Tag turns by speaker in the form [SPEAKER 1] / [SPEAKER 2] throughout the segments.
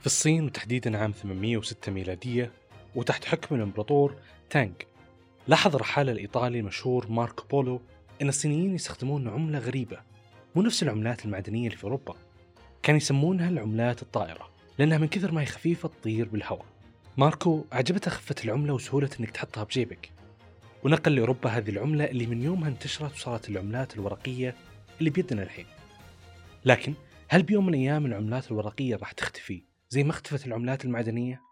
[SPEAKER 1] في الصين وتحديدا عام 806 ميلادية وتحت حكم الإمبراطور تانغ. لاحظ الرحالة الإيطالي المشهور ماركو بولو أن الصينيين يستخدمون عملة غريبة مو نفس العملات المعدنية اللي في أوروبا. كان يسمونها العملات الطائرة لأنها من كثر ما هي خفيفة تطير بالهواء. ماركو عجبته خفة العملة وسهولة أنك تحطها بجيبك. ونقل لأوروبا هذه العملة اللي من يومها انتشرت وصارت العملات الورقية اللي بيدنا الحين. لكن هل بيوم من الأيام العملات الورقية راح تختفي؟ زي ما اختفت العملات المعدنية؟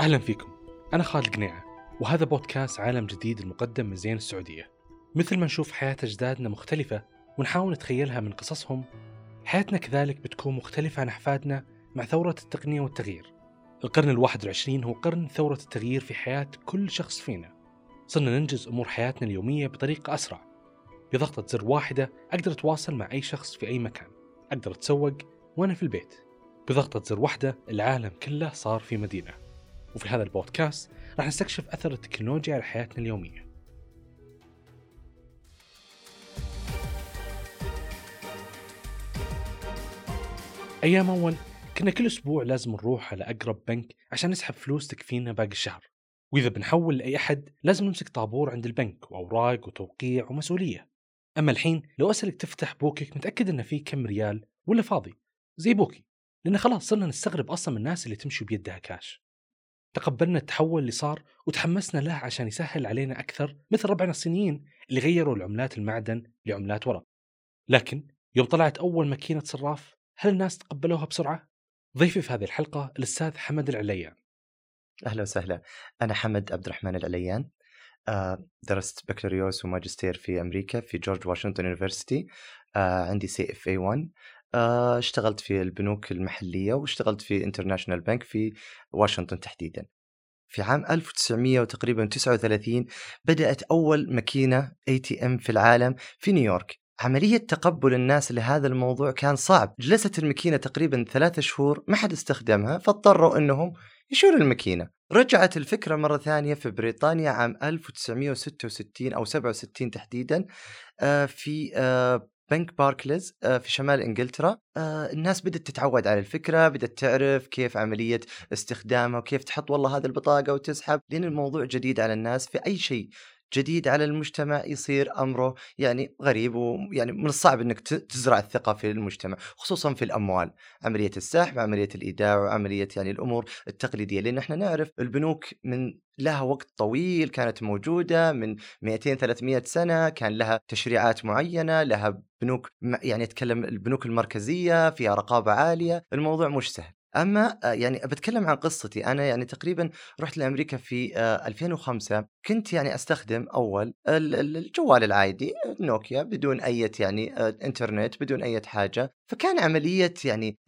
[SPEAKER 1] أهلا فيكم. أنا خالد قنيعة وهذا بودكاست عالم جديد المقدم من زين السعودية. مثل ما نشوف حياة أجدادنا مختلفة ونحاول نتخيلها من قصصهم حياتنا كذلك بتكون مختلفة عن أحفادنا مع ثورة التقنية والتغيير. القرن الواحد والعشرين هو قرن ثورة التغيير في حياة كل شخص فينا. صرنا ننجز أمور حياتنا اليومية بطريقة أسرع. بضغطة زر واحدة أقدر أتواصل مع أي شخص في أي مكان. أقدر أتسوق وأنا في البيت. بضغطة زر واحدة العالم كله صار في مدينة. وفي هذا البودكاست راح نستكشف أثر التكنولوجيا على حياتنا اليومية. أيام أول كنا كل أسبوع لازم نروح على أقرب بنك عشان نسحب فلوس تكفينا باقي الشهر. وإذا بنحول لأي أحد لازم نمسك طابور عند البنك وأوراق وتوقيع ومسؤولية. أما الحين لو أسألك تفتح بوكك متأكد إن فيه كم ريال ولا فاضي؟ زي بوكي لأن خلاص صرنا نستغرب أصلا من الناس اللي تمشي بيدها كاش. تقبلنا التحول اللي صار وتحمسنا له عشان يسهل علينا أكثر مثل ربعنا الصينيين اللي غيروا العملات المعدن لعملات ورق. لكن يوم طلعت أول ماكينة صراف هل الناس تقبلوها بسرعة؟ ضيفي في هذه الحلقة الأستاذ حمد العليان.
[SPEAKER 2] أهلا وسهلا. أنا حمد عبد الرحمن العليان. درست بكالوريوس وماجستير في أمريكا في جورج واشنطن university آه، عندي CFA 1 آه، اشتغلت في البنوك المحلية واشتغلت في international bank في واشنطن تحديدا. في عام 1900 وتقريبا 39 بدأت أول ماكينة ATM في العالم في نيويورك. عملية تقبل الناس لهذا الموضوع كان صعب. جلست الماكينة تقريبا ثلاثة شهور ما حد استخدمها فاضطروا أنهم يشيلوا الماكينة. رجعت الفكرة مرة ثانية في بريطانيا عام 1966 أو 67 تحديدا آه، في آه، بنك باركليز آه، في شمال إنجلترا. الناس بدات تتعود على الفكرة بدات تعرف كيف عملية استخدامها وكيف تحط والله هذه البطاقة وتسحب لأن الموضوع جديد على الناس في أي شيء. جديد على المجتمع يصير أمره يعني غريب ويعني من الصعب إنك تزرع الثقة في المجتمع خصوصا في الأموال عملية السحب عملية الإيداع وعمليه يعني الأمور التقليدية لأن إحنا نعرف البنوك من لها وقت طويل كانت موجودة من 200 300 سنة كان لها تشريعات معينة لها بنوك يعني اتكلم البنوك المركزية فيها رقابة عالية الموضوع مش سهل. أما آه، يعني بتكلم عن قصتي. أنا يعني تقريبا رحت لأمريكا في 2005 آه، كنت يعني أستخدم أول الجوال العادي نوكيا بدون أي يعني آه، إنترنت بدون أي حاجة. فكان عملية يعني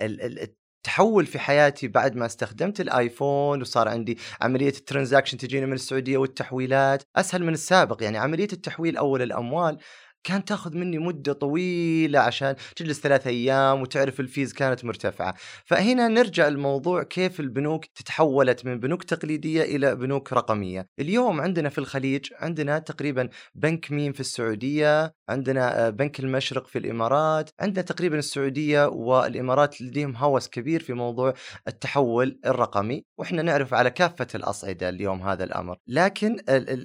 [SPEAKER 2] التحول في حياتي بعد ما استخدمت الآيفون وصار عندي عملية ال transaction تجيني من السعودية والتحويلات. أسهل من السابق يعني عملية التحويل أول الأموال. كانت تاخذ مني مدة طويلة عشان تجلس ثلاث أيام وتعرف ال fees كانت مرتفعة. فهنا نرجع الموضوع كيف البنوك تتحولت من بنوك تقليدية إلى بنوك رقمية. اليوم عندنا في الخليج عندنا تقريبا بنك ميم في السعودية عندنا آه، بنك المشرق في الإمارات عندنا تقريبا السعودية والإمارات لديهم هوس كبير في موضوع التحول الرقمي. وإحنا نعرف على كافة الأصعدة اليوم هذا الأمر. لكن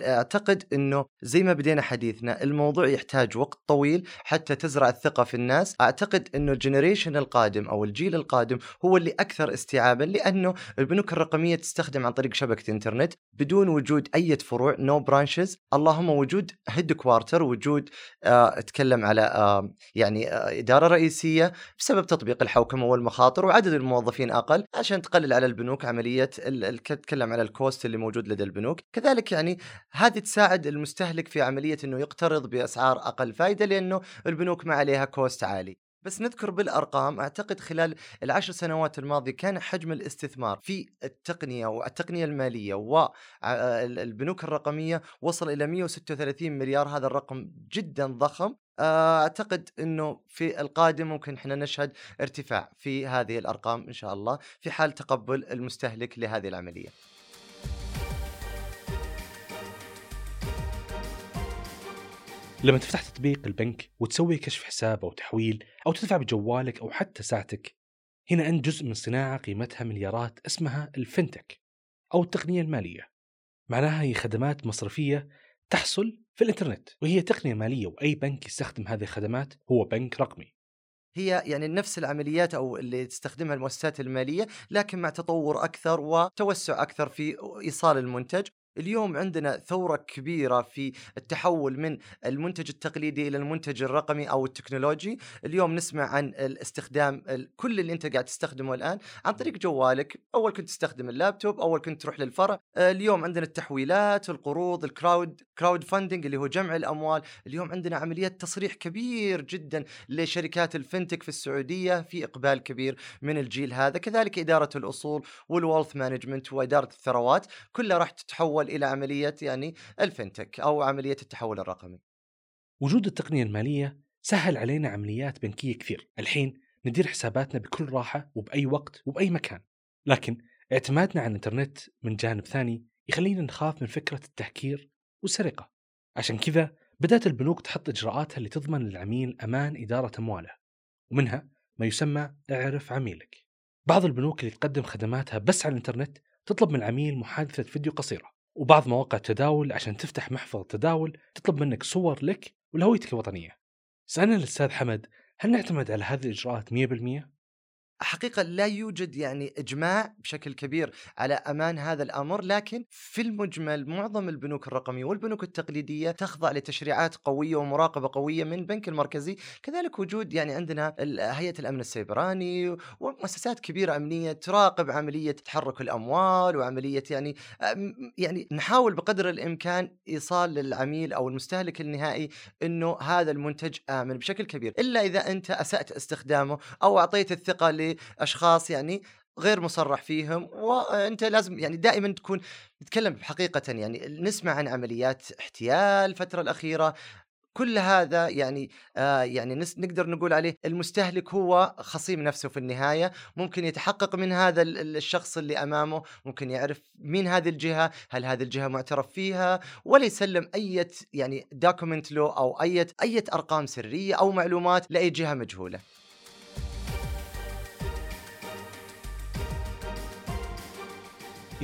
[SPEAKER 2] أعتقد إنه زي ما بدينا حديثنا الموضوع يحتاج يحتاج وقت طويل حتى تزرع الثقة في الناس. أعتقد إنه ال generation القادم أو الجيل القادم هو اللي أكثر استيعابا لأنه البنوك الرقمية تستخدم عن طريق شبكة إنترنت بدون وجود أي فروع no no branches اللهم وجود headquarter وجود آه أتكلم على آه يعني آه إدارة رئيسية بسبب تطبيق الحوكمة والمخاطر وعدد الموظفين أقل عشان تقلل على البنوك عملية تتكلم على ال cost اللي موجود لدى البنوك. كذلك يعني هذه تساعد المستهلك في عملية إنه يقترض بأسعار أقل فائده لأنه البنوك ما عليها cost عالي. بس نذكر بالأرقام أعتقد خلال العشر سنوات الماضية كان حجم الاستثمار في التقنية والتقنية المالية والبنوك الرقمية وصل إلى 136 مليار هذا الرقم جدا ضخم. أعتقد إنه في القادم ممكن إحنا نشهد ارتفاع في هذه الأرقام إن شاء الله في حال تقبل المستهلك لهذه العملية.
[SPEAKER 1] لما تفتح تطبيق البنك وتسوي كشف حساب أو تحويل أو تدفع بجوالك أو حتى ساعتك هنا أنت جزء من صناعة قيمتها مليارات اسمها الفنتك أو التقنية المالية. معناها هي خدمات مصرفية تحصل في الإنترنت وهي تقنية مالية وأي بنك يستخدم هذه الخدمات هو بنك رقمي.
[SPEAKER 2] هي يعني نفس العمليات أو اللي تستخدمها المؤسسات المالية لكن مع تطور أكثر وتوسع أكثر في إيصال المنتج. اليوم عندنا ثورة كبيرة في التحول من المنتج التقليدي إلى المنتج الرقمي أو التكنولوجي. اليوم نسمع عن الاستخدام كل اللي أنت قاعد تستخدمه الآن عن طريق جوالك. أول كنت تستخدم اللابتوب أول كنت تروح للفرع. اليوم عندنا التحويلات القروض ال crowd crowdfunding اللي هو جمع الأموال. اليوم عندنا عمليات تصريح كبير جدا لشركات الفنتك في السعودية في إقبال كبير من الجيل هذا. كذلك إدارة الأصول والوالث مانجمنت وإدارة الثروات. كلها راح تتحول تتحول إلى عملية يعني الفنتك أو عملية التحول الرقمي.
[SPEAKER 1] وجود التقنية المالية سهل علينا عمليات بنكية كثير، الحين ندير حساباتنا بكل راحة وبأي وقت وبأي مكان. لكن اعتمادنا على الإنترنت من جانب ثاني يخلينا نخاف من فكرة التهكير والسرقة. عشان كذا بدأت البنوك تحط إجراءاتها اللي تضمن للعميل أمان إدارة أمواله ومنها ما يسمى اعرف عميلك بعض البنوك اللي تقدم خدماتها بس على الإنترنت تطلب من العميل محادثة فيديو قصيرة وبعض مواقع التداول عشان تفتح محفظة تداول تطلب منك صور لك ولهويتك الوطنية. سألنا الأستاذ حمد هل نعتمد على هذه الإجراءات 100%؟
[SPEAKER 2] حقيقة لا يوجد يعني إجماع بشكل كبير على أمان هذا الأمر لكن في المجمل معظم البنوك الرقمية والبنوك التقليدية تخضع لتشريعات قوية ومراقبة قوية من البنك المركزي. كذلك وجود يعني عندنا هيئة الأمن السيبراني ومؤسسات كبيرة أمنية تراقب عملية تحرك الأموال وعملية يعني يعني نحاول بقدر الإمكان إيصال للعميل أو المستهلك النهائي أنه هذا المنتج آمن بشكل كبير. إلا إذا أنت أسأت استخدامه أو أعطيت الثقة أشخاص يعني غير مصرح فيهم وأنت لازم يعني دائما تكون نتكلم حقيقه يعني نسمع عن عمليات احتيال الفترة الأخيرة. كل هذا يعني آه يعني نقدر نقول عليه المستهلك هو خصيم نفسه في النهاية. ممكن يتحقق من هذا الشخص اللي أمامه ممكن يعرف مين هذه الجهة هل هذه الجهة معترف فيها ولا يسلم أي يعني دوكيمنت له أو أي أي أرقام سرية أو معلومات لأي جهة مجهولة.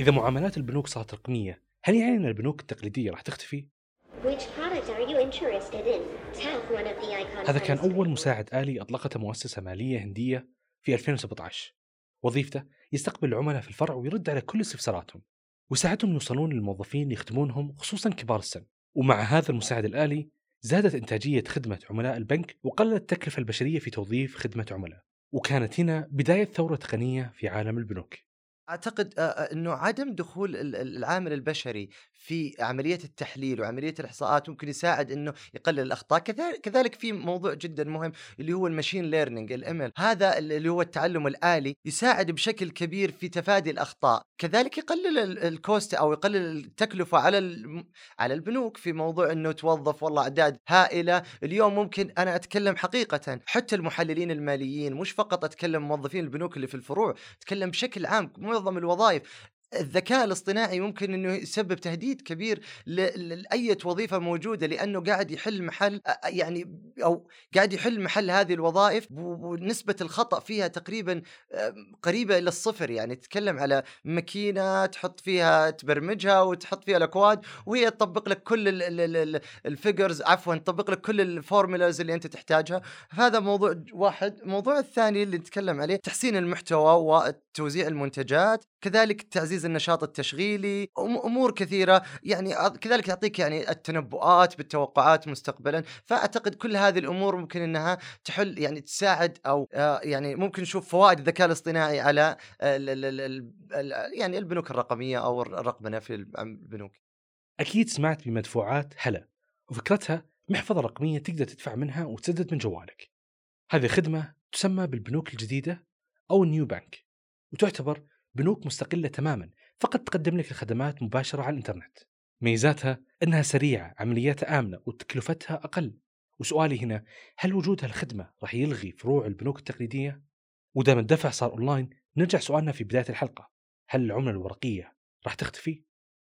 [SPEAKER 1] إذا معاملات البنوك صارت رقمية، هل يعني أن البنوك التقليدية راح تختفي؟ هذا كان أول مساعد آلي أطلقته مؤسسة مالية هندية في 2017 وظيفته يستقبل العملاء في الفرع ويرد على كل استفساراتهم ويساعدهم يوصلون للموظفين اللي يخدمونهم خصوصا كبار السن. ومع هذا المساعد الآلي زادت إنتاجية خدمة عملاء البنك وقلت التكلفة البشرية في توظيف خدمة عملاء. وكانت هنا بداية ثورة تقنية في عالم البنوك.
[SPEAKER 2] أعتقد إنه عدم دخول العامل البشري في عملية التحليل وعملية الإحصاءات ممكن يساعد إنه يقلل الأخطاء. كذلك في موضوع جدا مهم اللي هو ال machine learning ال M هذا اللي هو التعلم الآلي يساعد بشكل كبير في تفادي الأخطاء. كذلك يقلل ال cost أو يقلل التكلفة على على البنوك في موضوع إنه توظف والله أعداد هائلة. اليوم ممكن أنا أتكلم حقيقة حتى المحللين الماليين مش فقط أتكلم موظفين البنوك اللي في الفروع أتكلم بشكل عام معظم الوظائف. الذكاء الاصطناعي ممكن إنه يسبب تهديد كبير لأي وظيفة موجودة لأنه قاعد يحل محل يعني أو قاعد يحل محل هذه الوظائف ونسبة الخطأ فيها تقريبا قريبة إلى الصفر. يعني تتكلم على ماكينة تحط فيها تبرمجها وتحط فيها الأكواد وهي تطبق لك كل ال figures عفوا تطبق لك كل ال formulas اللي أنت تحتاجها. هذا موضوع واحد. الموضوع الثاني اللي نتكلم عليه تحسين المحتوى وتوزيع المنتجات كذلك تعزيز النشاط التشغيلي أمور كثيرة. يعني كذلك يعطيك يعني التنبؤات بالتوقعات مستقبلا. فأعتقد كل هذه الأمور ممكن إنها تحل يعني تساعد أو آه، يعني ممكن نشوف فوائد الذكاء الاصطناعي على يعني البنوك الرقمية أو الرقمنه في البنوك.
[SPEAKER 1] أكيد سمعت بمدفوعات هلا وفكرتها محفظة رقمية تقدر تدفع منها وتسدد من جوالك. هذه خدمة تسمى بالبنوك الجديدة أو النيو بانك وتعتبر بنوك مستقلة تماما فقط تقدم لك الخدمات مباشرة على الإنترنت ميزاتها أنها سريعة عملياتها آمنة وتكلفتها أقل وسؤالي هنا هل وجود هالخدمة راح يلغي فروع البنوك التقليدية؟ ودام الدفع صار أونلاين نرجع سؤالنا في بداية الحلقة هل العملة الورقية راح تختفي؟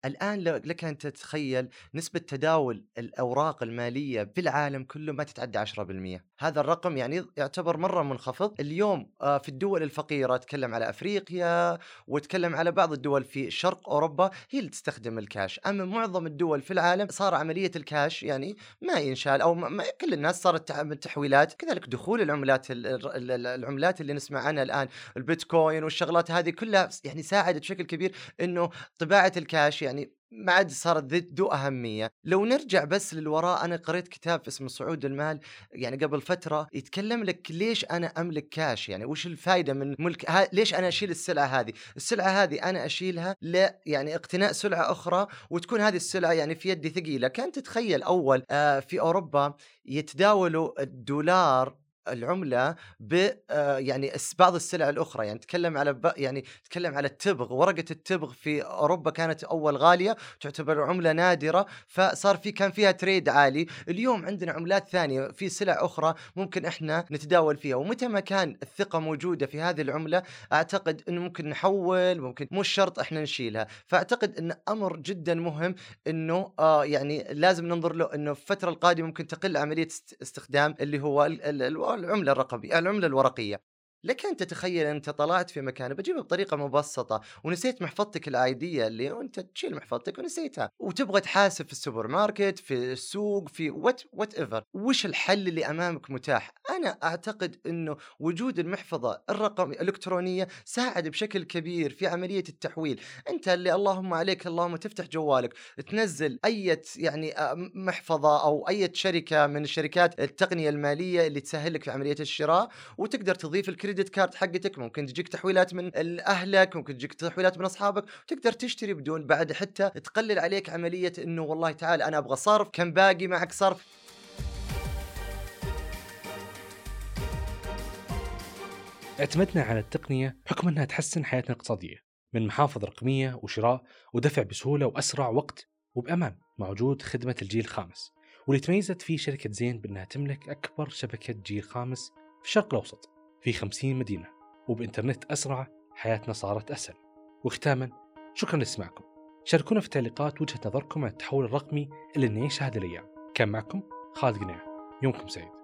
[SPEAKER 2] الآن لو لك أن تتخيل نسبة تداول الأوراق المالية في العالم كله ما تتعدى 10% هذا الرقم يعني يعتبر مرة منخفض. اليوم آه، في الدول الفقيرة أتكلم على أفريقيا وأتكلم على بعض الدول في شرق أوروبا هي اللي تستخدم الكاش أما معظم الدول في العالم صار عملية الكاش يعني ما ينشال أو ما كل الناس صارت تحويلات كذلك دخول العملات العملات اللي نسمع عنها الآن البيتكوين والشغلات هذه كلها يعني ساعدت بشكل كبير أنه طباعة الكاش يعني ما عاد صارت ذو أهمية. لو نرجع بس للوراء أنا قريت كتاب اسمه صعود المال يعني قبل فترة يتكلم لك ليش أنا أملك كاش يعني وش الفائدة من ملك ها ليش أنا أشيل السلعة هذه؟ السلعة هذه أنا أشيلها ل يعني اقتناء سلعة أخرى وتكون هذه السلعة يعني في يدي ثقيلة. كان تتخيل أول آه في أوروبا يتداولوا الدولار العملة ب آه، يعني بعض السلع الأخرى يعني تكلم على يعني تكلم على التبغ ورقة التبغ في أوروبا كانت أول غالية تعتبر عملة نادرة فصار في كان فيها تريد عالي. اليوم عندنا عملات ثانية في سلع أخرى ممكن إحنا نتداول فيها. ومتى ما كان الثقة موجودة في هذه العملة أعتقد إنه ممكن نحول ممكن مش شرط إحنا نشيلها. فأعتقد إن أمر جدا مهم إنه آه يعني لازم ننظر له إنه في الفترة القادمة ممكن تقل عملية استخدام اللي هو العملة الرقمية العملة الورقية. لك أن تتخيل أنت طلعت في مكان بجيبها بطريقة مبسطة ونسيت محفظتك العادية اللي وأنت تشيل محفظتك ونسيتها وتبغى تحاسب في السوبر ماركت في السوق في what whatever وش الحل اللي أمامك متاح؟ أنا أعتقد أنه وجود المحفظة الرقم الإلكترونية ساعد بشكل كبير في عملية التحويل. أنت اللي اللهم عليك اللهم تفتح جوالك تنزل أي يعني آه، محفظة أو أي شركة من شركات التقنية المالية اللي تسهل لك في عملية الشراء وتقدر تضيف الكريدت الكريدت كارد حقتك ممكن تجيك تحويلات من اهلك ممكن تجيك تحويلات من أصحابك تقدر تشتري بدون بعد حتى تقلل عليك عملية إنه والله تعال أنا أبغى صرف كم باقي معك صرف
[SPEAKER 1] اعتمدنا على التقنية بحكم أنها تحسن حياتنا الاقتصادية من محافظ رقمية وشراء ودفع بسهولة وأسرع وقت وبأمان. مع وجود خدمة الجيل الخامس واللي تميزت فيه شركة زين بأنها تملك أكبر شبكة جيل خامس في الشرق الأوسط. في 50 مدينة وبإنترنت أسرع حياتنا صارت أسهل. وختاما شكرا لسماعكم شاركونا في التعليقات وجهة نظركم عن التحول الرقمي اللي نعيشه هذه الأيام. كان معكم خالد قنيع. يومكم سعيد.